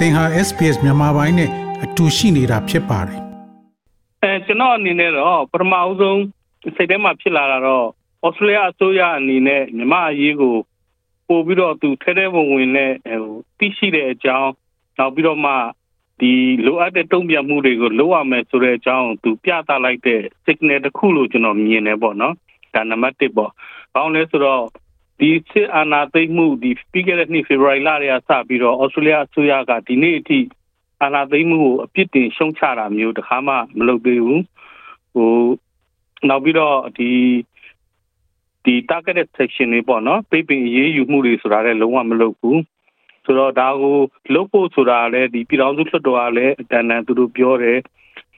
သင်ဟာ SPS မြန်မာပိုင်းနဲ့အတူရှိနေတာဖြစ်ပါတယ်အဲကျွန်တော်အနေနဲ့တော့ပထမအဆုံးစိတ်ထဲမှာဖြစ်လာတာတော့ဩစတြေးလျအစိုးရအနေနဲ့မြန်မာအရေးကိုပို့ပြီးတော့သူထဲထဲဝင်ဝင်နဲ့ဟိုသိရှိတဲ့အကြောင်းနောက်ပြီးတော့မှဒီလိုအပ်တဲ့တုံ့ပြန်မှုတွေကိုလုပ်ရမယ်ဆိုတဲ့အကြောင်းသူပြသလိုက်တဲ့ signal တစ်ခုလို့ကျွန်တော်မြင်တယ်ပေါ့နော်ဒါနံပါတ်1ပေါ့။ဘာလို့လဲဆိုတော့ ဒီစစ်အာဏာသိမ်းမှုဒီပြီးခဲ့တဲ့နှစ်ဖေဖော်ဝါရီလတွေကစပြီးတော့ဩစတြေးလျအစိုးရကဒီနေ့အထိအာဏာသိမ်းမှုကိုအပြစ်တင်ရှုံချတာမျိုးတခါမှမလုပ်သေးဘူးဟိုနောက်ပြီးတော့ဒီဒီ targeted section တွေပေါ့နော်ပိတ်ပင်အရေးယူမှုတွေဆိုတာလည်းလုံးဝမလုပ်ဘူးဆိုတော့ဒါကိုလုပ်ဖို့ဆိုတာလည်းဒီပြည်တော်စုလွှတ်တော်ကလည်းအတန်တန်သူတို့ပြောတယ်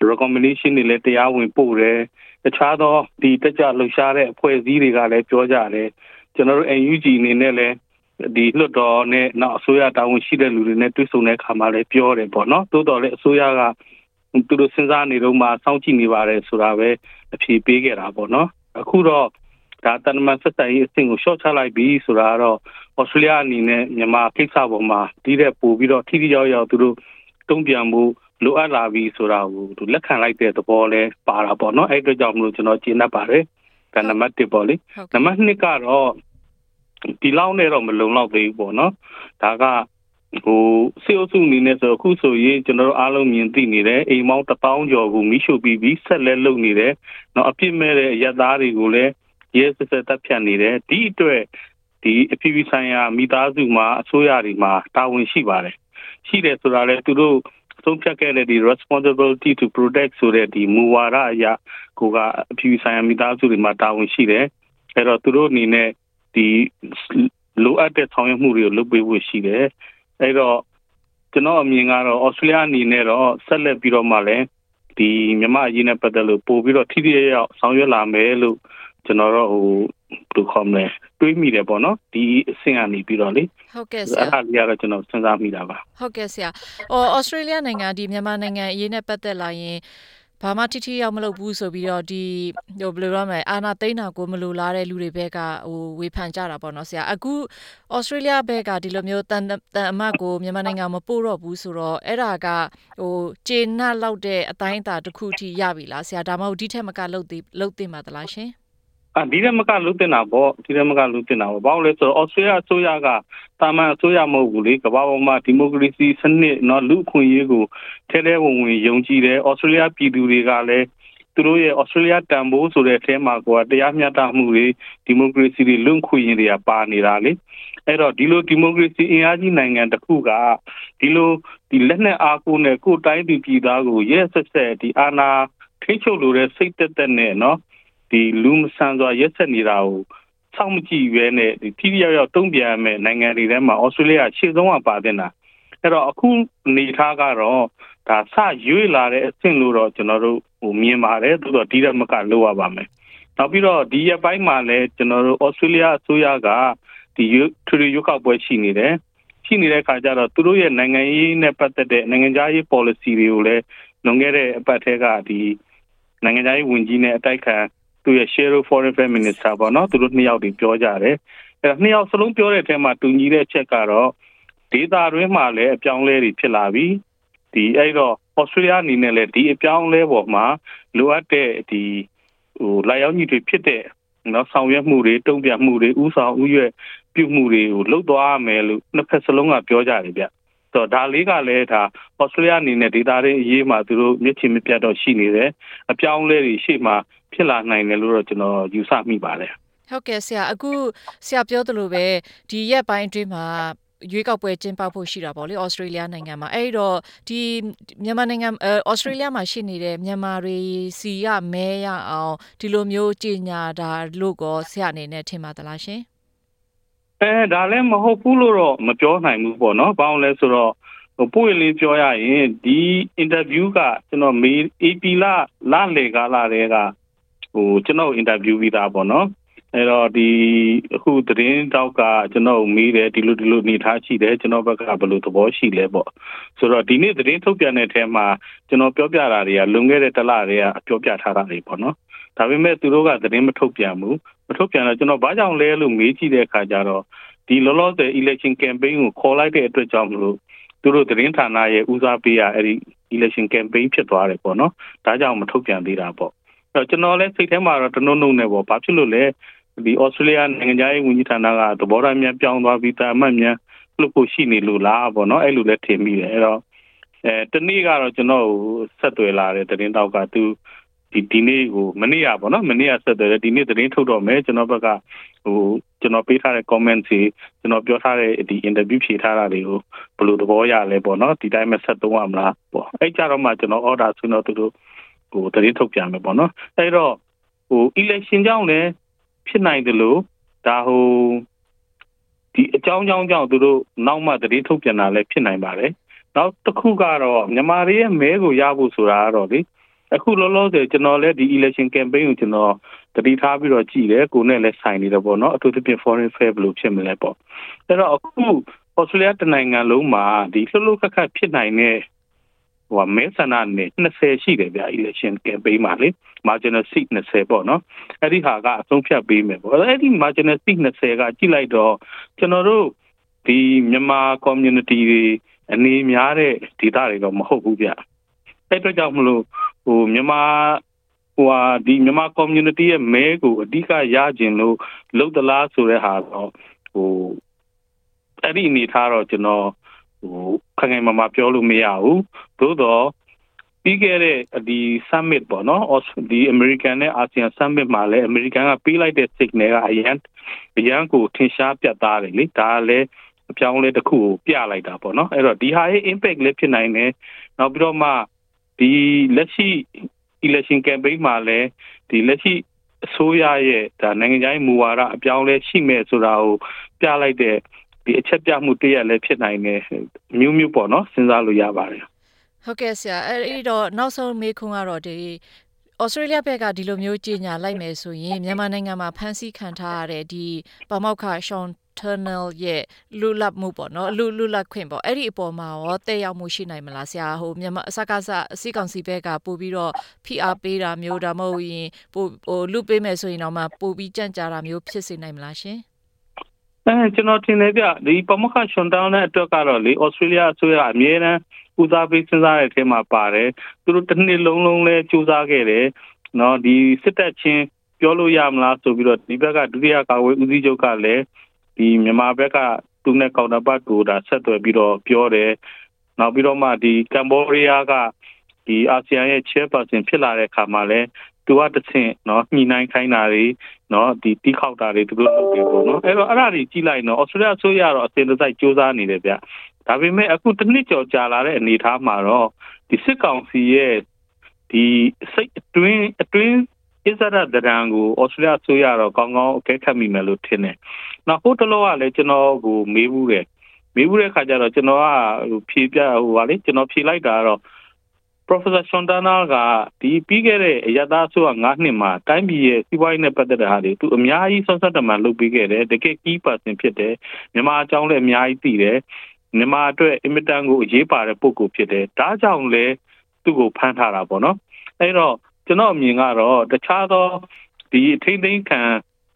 recommendation တွေလည်းတရားဝင်ပို့တယ်တခြားသောဒီတက်ကြလှုပ်ရှားတဲ့အဖွဲ့အစည်းတွေကလည်းပြောကြတယ် ကျွန်တော်တို့ NUG အနေနဲ့လည်းဒီလွှတ်တော်နဲ့နောက်အစိုးရတာဝန်ရှိတဲ့လူတွေနဲ့တွေ့ဆုံတဲ့အခါမှာလည်းပြောတယ်ပေါ့နော်သို့တော်လည်းအစိုးရကသူတို့စဉ်းစားနေတော့မှစောင့်ကြည့်နေပါတယ်ဆိုတာပဲအဖြေပေးခဲ့တာပေါ့နော်အခုတော့ဒါတန်မန်ဆက်ဆံရေးအဆင့်ကိုရှော့ချလိုက်ပြီဆိုတာတော့ဩစတြေးလျအနေနဲ့မြန်မာကိစ္စပေါ်မှာဒီတဲ့ပို့ပြီးတော့ထိထိရောက်ရောက်သူတို့တုံ့ပြန်မှုလိုအပ်လာပြီဆိုတာကိုသူလက်ခံလိုက်တဲ့သဘောလဲပါတာပေါ့နော်အဲ့အတွက်ကြောင့်မလို့ကျွန်တော်ကျေနပ်ပါတယ် ဒါနံပါတ်1ပေါ့လေနံပါတ်2ကတော့ဒီလောက်နဲ့တော့မလုံလောက်သေးဘူးပေါ့နော်ဒါကဟိုစေအုပ်စုအနေနဲ့ဆိုအခုဆိုရင်ကျွန်တော်တို့အားလုံးမြင်သိနေတယ်အိမ်မောင်း1000ကျော်ကိုမိရှုပြီးပြီးဆက်လက်လုပ်နေတယ်။နောက်အပြစ်မဲ့တဲ့ရသားတွေကိုလည်းရဲစစတပ်ဖြတ်နေတယ်ဒီအတွက်ဒီအပြည်ပြည်ဆိုင်ရာမိသားစုမှာအစိုးရတွေမှာတာဝန်ရှိပါတယ်။ရှိတယ်ဆိုတာလေသူတို့ ဆုံးဖြတ်ခဲ့တဲ့ဒီ responsibility to protect ဆိုတဲ့ဒီမူဝါဒအရကိုကအပြည်ဆိုင်ရာမိသားစုတွေမှာတာဝန်ရှိတယ်အဲ့တော့သူတို့အနေနဲ့ဒီလိုအပ်တဲ့ဆောင်ရွက်မှုတွေကိုလုပ်ပေးဖို့ရှိတယ်အဲ့တော့ကျွန်တော်အမြင်ကတော့ဩစတြေးလျအနေနဲ့တော့ဆက်လက်ပြီးတော့မှလည်းဒီမြန်မာအရေးနဲ့ပတ်သက်လို့ပို့ပြီးတော့ထိထိရောက်ဆောင်ရွက်လာမယ်လို့ ကျွန်တော်တို့ဟိုဘယ်လိုခေါ်မလဲတွေးမိတယ်ပေါ့နော်ဒီအဆင့်ကနေပြီးတော့လေဟုတ်ကဲ့ဆရာအဲ့ဒါလေးကတော့ကျွန်တော်စဉ်းစားမိတာပါဟုတ်ကဲ့ဆရာအော်ဩစတြေးလျနိုင်ငံဒီမြန်မာနိုင်ငံအရေးနဲ့ပတ်သက်လာရင်ဘာမှထိထိရောက်မလုပ်ဘူးဆိုပြီးတော့ဒီဟိုဘယ်လိုရမလဲအာနာသိန်းတာကိုမလိုလားတဲ့လူတွေဘက်ကဟိုဝေဖန်ကြတာပေါ့နော်ဆရာအခုဩစတြေးလျဘက်ကဒီလိုမျိုးတန်တန်အမတ်ကိုမြန်မာနိုင်ငံမပို့တော့ဘူးဆိုတော့အဲ့ဒါကဟိုကျေနပ်လောက်တဲ့အတိုင်းအတာတစ်ခုထိရပြီလားဆရာဒါမှမဟုတ်ဒီထက်မကလုပ်သေးလုပ်သိမှာသလားရှင် အာဒီရမကလူတင်တာပေါ့ဒီရမကလူတင်တာပေါ့ဘာလို့လဲဆိုတော့ဩစတြေးလျအစိုးရကတာမန်အစိုးရမဟုတ်ဘူးလေကမ္ဘာပေါ်မှာဒီမိုကရေစီစနစ်နော်လူ့အခွင့်အရေးကိုထဲထဲဝင်ဝင်ယုံကြည်တယ်ဩစတြေးလျပြည်သူတွေကလည်းသူတို့ရဲ့ဩစတြေးလျတန်ဖိုးဆိုတဲ့အထဲမှာကတရားမျှတမှုတွေဒီမိုကရေစီတွေလွန့်ခွင့်ရတွေကပါနေတာလေအဲ့တော့ဒီလိုဒီမိုကရေစီအင်အားကြီးနိုင်ငံတစ်ခုကဒီလိုဒီလက်နက်အားကိုနဲ့ကိုယ်တိုင်းပြည်ပြည်သားကိုရဲဆက်ဆက်ဒီအာဏာထိချုပ်လို့တဲ့စိတ်သက်သက်နဲ့နော် ဒီလူမဆန်စွာရက်ဆက်နေတာကိုစောင့်မကြည့်ရဲနဲ့ဒီထိရောက်ရောက်တုံ့ပြန်မဲ့နိုင်ငံတွေထဲမှာဩစတြေးလျရှေ့ဆုံးကပါတင်တာအဲ့တော့အခုအနေထားကတော့ဒါစရွေ့လာတဲ့အဆင့်လို့တော့ကျွန်တော်တို့ဟိုမြင်ပါတယ်သို့တော့ဒီရက်မကလိုရပါမယ်နောက်ပြီးတော့ဒီရက်ပိုင်းမှာလည်းကျွန်တော်တို့ဩစတြေးလျအစိုးရကဒီထရီရွေးကောက်ပွဲရှိနေတယ်ရှိနေတဲ့အခါကျတော့သူတို့ရဲ့နိုင်ငံရေးနဲ့ပတ်သက်တဲ့နိုင်ငံခြားရေး policy တွေကိုလည်းလွန်ခဲ့တဲ့အပတ်ထဲကဒီနိုင်ငံခြားရေးဝန်ကြီးနဲ့အတိုက်ခံ သူရဲ့ Share Foreign Affairs Minister ပေါ့နော်သူတို့နှစ်ယောက်တွေပြောကြတယ်အဲနှစ်ယောက်စလုံးပြောတဲ့အထက်မှာတူညီတဲ့အချက်ကတော့ဒေတာတွင်းမှာလည်းအပြောင်းလဲတွေဖြစ်လာပြီဒီအဲ့တော့ Australia အနေနဲ့လည်းဒီအပြောင်းလဲပေါ်မှာလိုအပ်တဲ့ဒီဟိုလာရောက်ညီတွေဖြစ်တဲ့နော်ဆောင်ရွက်မှုတွေတုံ့ပြန်မှုတွေဥဆောင်ဥရွက်ပြုမှုတွေကိုလှုပ်သွားမယ်လို့နှစ်ဖက်စလုံးကပြောကြတယ်ဗျတော့ဒါလေးကလည်းဒါဩစတြေးလျအနေနဲ့ဒေတာတွေအရေးမှာသူတို့မျက်ခြေမပြတ်တော့ရှိနေတယ်အပြောင်းလဲတွေရှေ့မှာ ဖြစ်လာနိုင်တယ်လို့တော့ကျွန်တော်ယူဆမိပါတယ်ဟုတ်ကဲ့ဆရာအခုဆရာပြောသလိုပဲဒီရက်ပိုင်းအတွင်းမှာရွေးကောက်ပွဲကျင်းပဖို့ရှိတာပေါ့လေဩစတြေးလျနိုင်ငံမှာအဲ့တော့ဒီမြန်မာနိုင်ငံဩစတြေးလျမှာရှိနေတဲ့မြန်မာတွေစီကမဲရအောင်ဒီလိုမျိုးကြီးညာတာလို့ကောဆရာအနေနဲ့ထင်ပါသလားရှင်အဲဒါလည်းမဟုတ်ဘူးလို့တော့မပြောနိုင်ဘူးပေါ့နော်ဘာလို့လဲဆိုတော့ဟိုပို့ရလေးပြောရရင်ဒီအင်တာဗျူးကကျွန်တော်မေ AP လလလေကားလာတဲ့က ဟိုကျွန်တော်အင်တာဗျူးပြီးသားပေါ့နော်အဲ့တော့ဒီအခုသတင်းတောက်ကကျွန်တော်မေးတယ်ဒီလိုဒီလိုနေထားရှိတယ်ကျွန်တော်ဘက်ကဘယ်လိုသဘောရှိလဲပေါ့ဆိုတော့ဒီနေ့သတင်းထုတ်ပြန်တဲ့အထဲမှာကျွန်တော်ပြောပြတာတွေကလွန်ခဲ့တဲ့တစ်လတည်းကပြောပြထားတာတွေပေါ့နော်ဒါပေမဲ့သူတို့ကသတင်းမထုတ်ပြန်ဘူးမထုတ်ပြန်တော့ကျွန်တော်ဘာကြောင့်လဲလို့မေးကြည့်တဲ့အခါကျတော့ဒီလောလောဆယ် election campaign ကိုခေါ်လိုက်တဲ့အတွက်ကြောင့်မလို့သူတို့သတင်းဌာနရဲ့ဦးစားပေးရအဲ့ဒီ election campaign ဖြစ်သွားတယ်ပေါ့နော်ဒါကြောင့်မထုတ်ပြန်သေးတာပေါ့အဲ့ တော့ကျွန်တော်လည်းစိတ်ထဲမှာတော့တနုံနုံနဲ့ပေါ့ဘာဖြစ်လို့လဲဒီဩစတြေးလျနိုင်ငံခြားရေးဝန်ကြီးဌာနကသဘောထားများပြောင်းသွားပြီးတာအမှတ်များလို့ကိုရှိနေလို့လားပေါ့နော်အဲ့လိုလည်းထင်မိတယ်အဲ့တော့အဲတနေ့ကတော့ကျွန်တော်ဆက်သွယ်လာတဲ့သတင်းတောက်ကသူဒီဒီနေ့ဟိုမနေ့ကပေါ့နော်မနေ့ကဆက်သွယ်တယ်ဒီနေ့သတင်းထုတ်တော့မယ်ကျွန်တော်ဘက်ကဟိုကျွန်တော်ပေးထားတဲ့ comment တွေကျွန်တော်ပြောထားတဲ့ဒီ interview ဖြေထားတာတွေကိုဘယ်လိုသဘောရလဲပေါ့နော်ဒီတိုင်းပဲဆက်သုံးရမလားပေါ့အဲ့ကြတော့မှကျွန်တော် order ဆွေးနွေးသူတို့ ဟိုသတင်းထုတ်ပြန်မယ်ပေါ့နော်အဲ့တော့ဟို election ကြောင့်လည်းဖြစ်နိုင်တယ်လို့ဒါဟိုဒီအကြောင်းကြောင်းကြောင့်သူတို့နောက်မှသတင်းထုတ်ပြန်တာလည်းဖြစ်နိုင်ပါတယ်နောက်တစ်ခုကတော့မြန်မာတွေရဲ့မဲကိုရဖို့ဆိုတာကတော့လေအခုလောလောဆယ်ကျွန်တော်လည်းဒီ election campaign ကိုကျွန်တော်တတိထားပြီးတော့ကြည်တယ်ကိုနဲ့လည်းဆိုင်နေတယ်ပေါ့နော်အထူးသဖြင့် foreign fair ဘယ်လိုဖြစ်မလဲပေါ့အဲ့တော့အခုဩစတြေးလျတနိုင်ငံလုံးမှာဒီလှုပ်လှုပ်ခတ်ခတ်ဖြစ်နိုင်တဲ့ ဟိုမဲဆန္ဒနယ်20ရှိတယ်ဗျ election campaign မှာလေ marginal seat 20ပေါ့နော်အဲ့ဒီဟာကအဆုံးဖြတ်ပေးမယ်ပေါ့အဲ့ဒီ marginal seat 20ကကြည့်လိုက်တော့ကျွန်တော်တို့ဒီမြန်မာ community တွေအနေများတဲ့ဒေသတွေတော့မဟုတ်ဘူးဗျအဲ့အတွက်ကြောင့်မလို့ဟိုမြန်မာဟိုဟာဒီမြန်မာ community ရဲ့မဲကိုအဓိကရခြင်းလို့လုတ်တလားဆိုတဲ့ဟာတော့ဟိုအဲ့ဒီအနေထားတော့ကျွန်တော် ဟိုခိုင်ခိုင်မာမာပြောလို့မရဘူးသို့တော့ပြီးခဲ့တဲ့ဒီ summit ပေါ့နော်ဒီ American နဲ့ ASEAN summit မှာလည်း American ကပေးလိုက်တဲ့ signal ကအရန်အရန်ကိုထင်ရှားပြတ်သားတယ်လေဒါလည်းအပြောင်းလဲတစ်ခုကိုပြလိုက်တာပေါ့နော်အဲ့တော့ဒီဟာရဲ့ impact လည်းဖြစ်နိုင်တယ်နောက်ပြီးတော့မှဒီလက်ရှိ election campaign မှာလည်းဒီလက်ရှိအစိုးရရဲ့ဒါနိုင်ငံခြားရေးမူဝါဒအပြောင်းလဲရှိမယ်ဆိုတာကိုပြလိုက်တဲ့ ဒီအချက်ပြမှုတရက်လည်းဖြစ်နိုင်တယ်မျိုးမျိုးပေါ့နော်စဉ်းစားလို့ရပါတယ်ဟုတ်ကဲ့ဆရာအဲ့တော့နောက်ဆုံးမေးခွန်းကတော့ဒီဩစတြေးလျဘက်ကဒီလိုမျိုးကြီးညာလိုက်မယ်ဆိုရင်မြန်မာနိုင်ငံမှာဖမ်းဆီးခံထားရတဲ့ဒီပမောက်ခရှွန် tunnel ရဲ့လူလပ်မှုပေါ့နော်လူလူလပ်ခွင့်ပေါ့အဲ့ဒီအပေါ်မှာရောတဲ့ရောက်မှုရှိနိုင်မလားဆရာဟိုမြန်မာအစကားစအစည်းကောင်စီဘက်ကပို့ပြီးတော့ဖိအားပေးတာမျိုးဒါမှမဟုတ်ရင်ပို့ဟိုလူပေးမယ်ဆိုရင်တော့မှပို့ပြီးကြံ့ကြာတာမျိုးဖြစ်စေနိုင်မလားရှင် အဲကျွန်တော်ထင်တယ်ဗျဒီပမခရှွန်တောင်းတဲ့အတွက်ကတော့လေဩစတြေးလျအစိုးရအမြဲတမ်းဦးစားပေးစဉ်းစားတဲ့အထက်မှာပါတယ်သူတို့တစ်နှစ်လုံးလုံးလဲစူးစမ်းခဲ့တယ်နော်ဒီစစ်တပ်ချင်းပြောလို့ရမလားဆိုပြီးတော့ဒီဘက်ကဒုတိယကာဝေးဦးစီးချုပ်ကလည်းဒီမြန်မာဘက်ကသူနဲ့ကောင်တာပတ်ကိုဒါဆက်သွယ်ပြီးတော့ပြောတယ်နောက်ပြီးတော့မှဒီကမ်ဘောဒီးယားကဒီအာဆီယံရဲ့ chairperson ဖြစ်လာတဲ့အခါမှာလည်း သူကတစ်ဆင့်နော်ညှိနှိုင်းခိုင်းတာတွေနော်ဒီတီးခေါက်တာတွေသူတို့လုပ်တယ်ပေါ့နော်အဲ့တော့အဲ့ဒါတွေကြည့်လိုက်နော်ဩစတြေးလျဆိုရတော့အစင်တစိုက်စူးစမ်းနေတယ်ဗျဒါပေမဲ့အခုတစ်နှစ်ကျော်ကြာလာတဲ့အနေအထားမှာတော့ဒီစစ်ကောင်စီရဲ့ဒီစိတ်အတွင်းအတွင်းအစ္စရာဒရန်ကိုဩစတြေးလျဆိုရတော့ကောင်းကောင်းအကဲခတ်မိမယ်လို့ထင်တယ်။နောက်ဟိုတလောကလည်းကျွန်တော်ကိုမေးဘူးတယ်။မေးဘူးတဲ့ခါကျတော့ကျွန်တော်ကဖြေပြဟိုပါလေကျွန်တော်ဖြေလိုက်တာကတော့ Professor Shondana ကဒီပြီးခဲ့တဲ့အရသာဆိုက9နှစ်မှာတိုင်းပြည်ရဲ့စီးပွားရေးနဲ့ပတ်သက်တဲ့ဟာတွေသူအများကြီးဆွမ်းဆက်တမန်လုပ်ပေးခဲ့တယ်တကယ် key person ဖြစ်တယ်မြန်မာအကြောင်းလည်းအများကြီးသိတယ်မြန်မာအတွက်အင်မတန်ကိုအရေးပါတဲ့ပုဂ္ဂိုလ်ဖြစ်တယ်ဒါကြောင့်လဲသူ့ကိုဖမ်းထားတာပေါ့နော်အဲ့တော့ကျွန်တော်အမြင်ကတော့တခြားသောဒီအထိမ့်သိမ်းခံ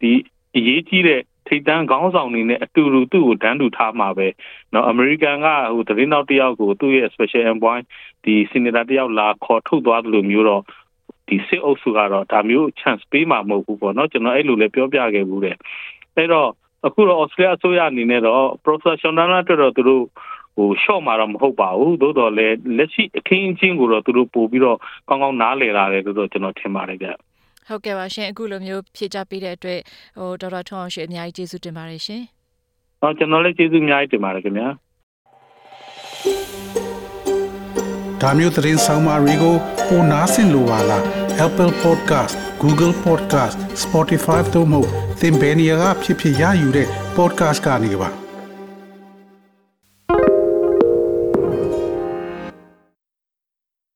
ဒီအရေးကြီးတဲ့ ထိတ်တန်းခေါင်းဆောင်နေနဲ့အတူတူသူ့ကိုတန်းတူထားမှာပဲเนาะအမေရိကန်ကဟိုသတင်းနောက်တယောက်ကိုသူ့ရဲ့ special envoy ဒီ senator တယောက်လာခေါ်ထုတ်သွားတယ်လို့မျိုးတော့ဒီစစ်အုပ်စုကတော့ဒါမျိုး chance ပေးမှာမဟုတ်ဘူးပေါ့เนาะကျွန်တော်အဲ့လိုလည်းပြောပြခဲ့ဘူးတဲ့အဲ့တော့အခုတော့ Australia အစိုးရအနေနဲ့တော့ professional အတွက်တော့သူတို့ဟို short မှာတော့မဟုတ်ပါဘူးသို့တော်လည်းလက်ရှိအခင်းအကျင်းကိုတော့သူတို့ပို့ပြီးတော့ကောင်းကောင်းနားလည်လာတယ်လို့တော့ကျွန်တော်ထင်ပါတယ်ဗျ ဟုတ်ကဲ့ပါရှင်အခုလိုမျိုးဖြေချပေးတဲ့အတွက်ဟိုဒေါက်တာထွန်းအောင်ရှင်အများကြီးကျေးဇူးတင်ပါတယ်ရှင်။ဟောကျွန်တော်လည်းကျေးဇူးအများကြီးတင်ပါတယ်ခင်ဗျာ။ဒါမျိုးသတင်းဆောင်မတွေကိုပိုနားဆင်လိုပါလား Apple Podcast Google Podcast Spotify တို့မှာသင်ပင်ရာဖြစ်ဖြစ်ရယူတဲ့ podcast ကနေပါ။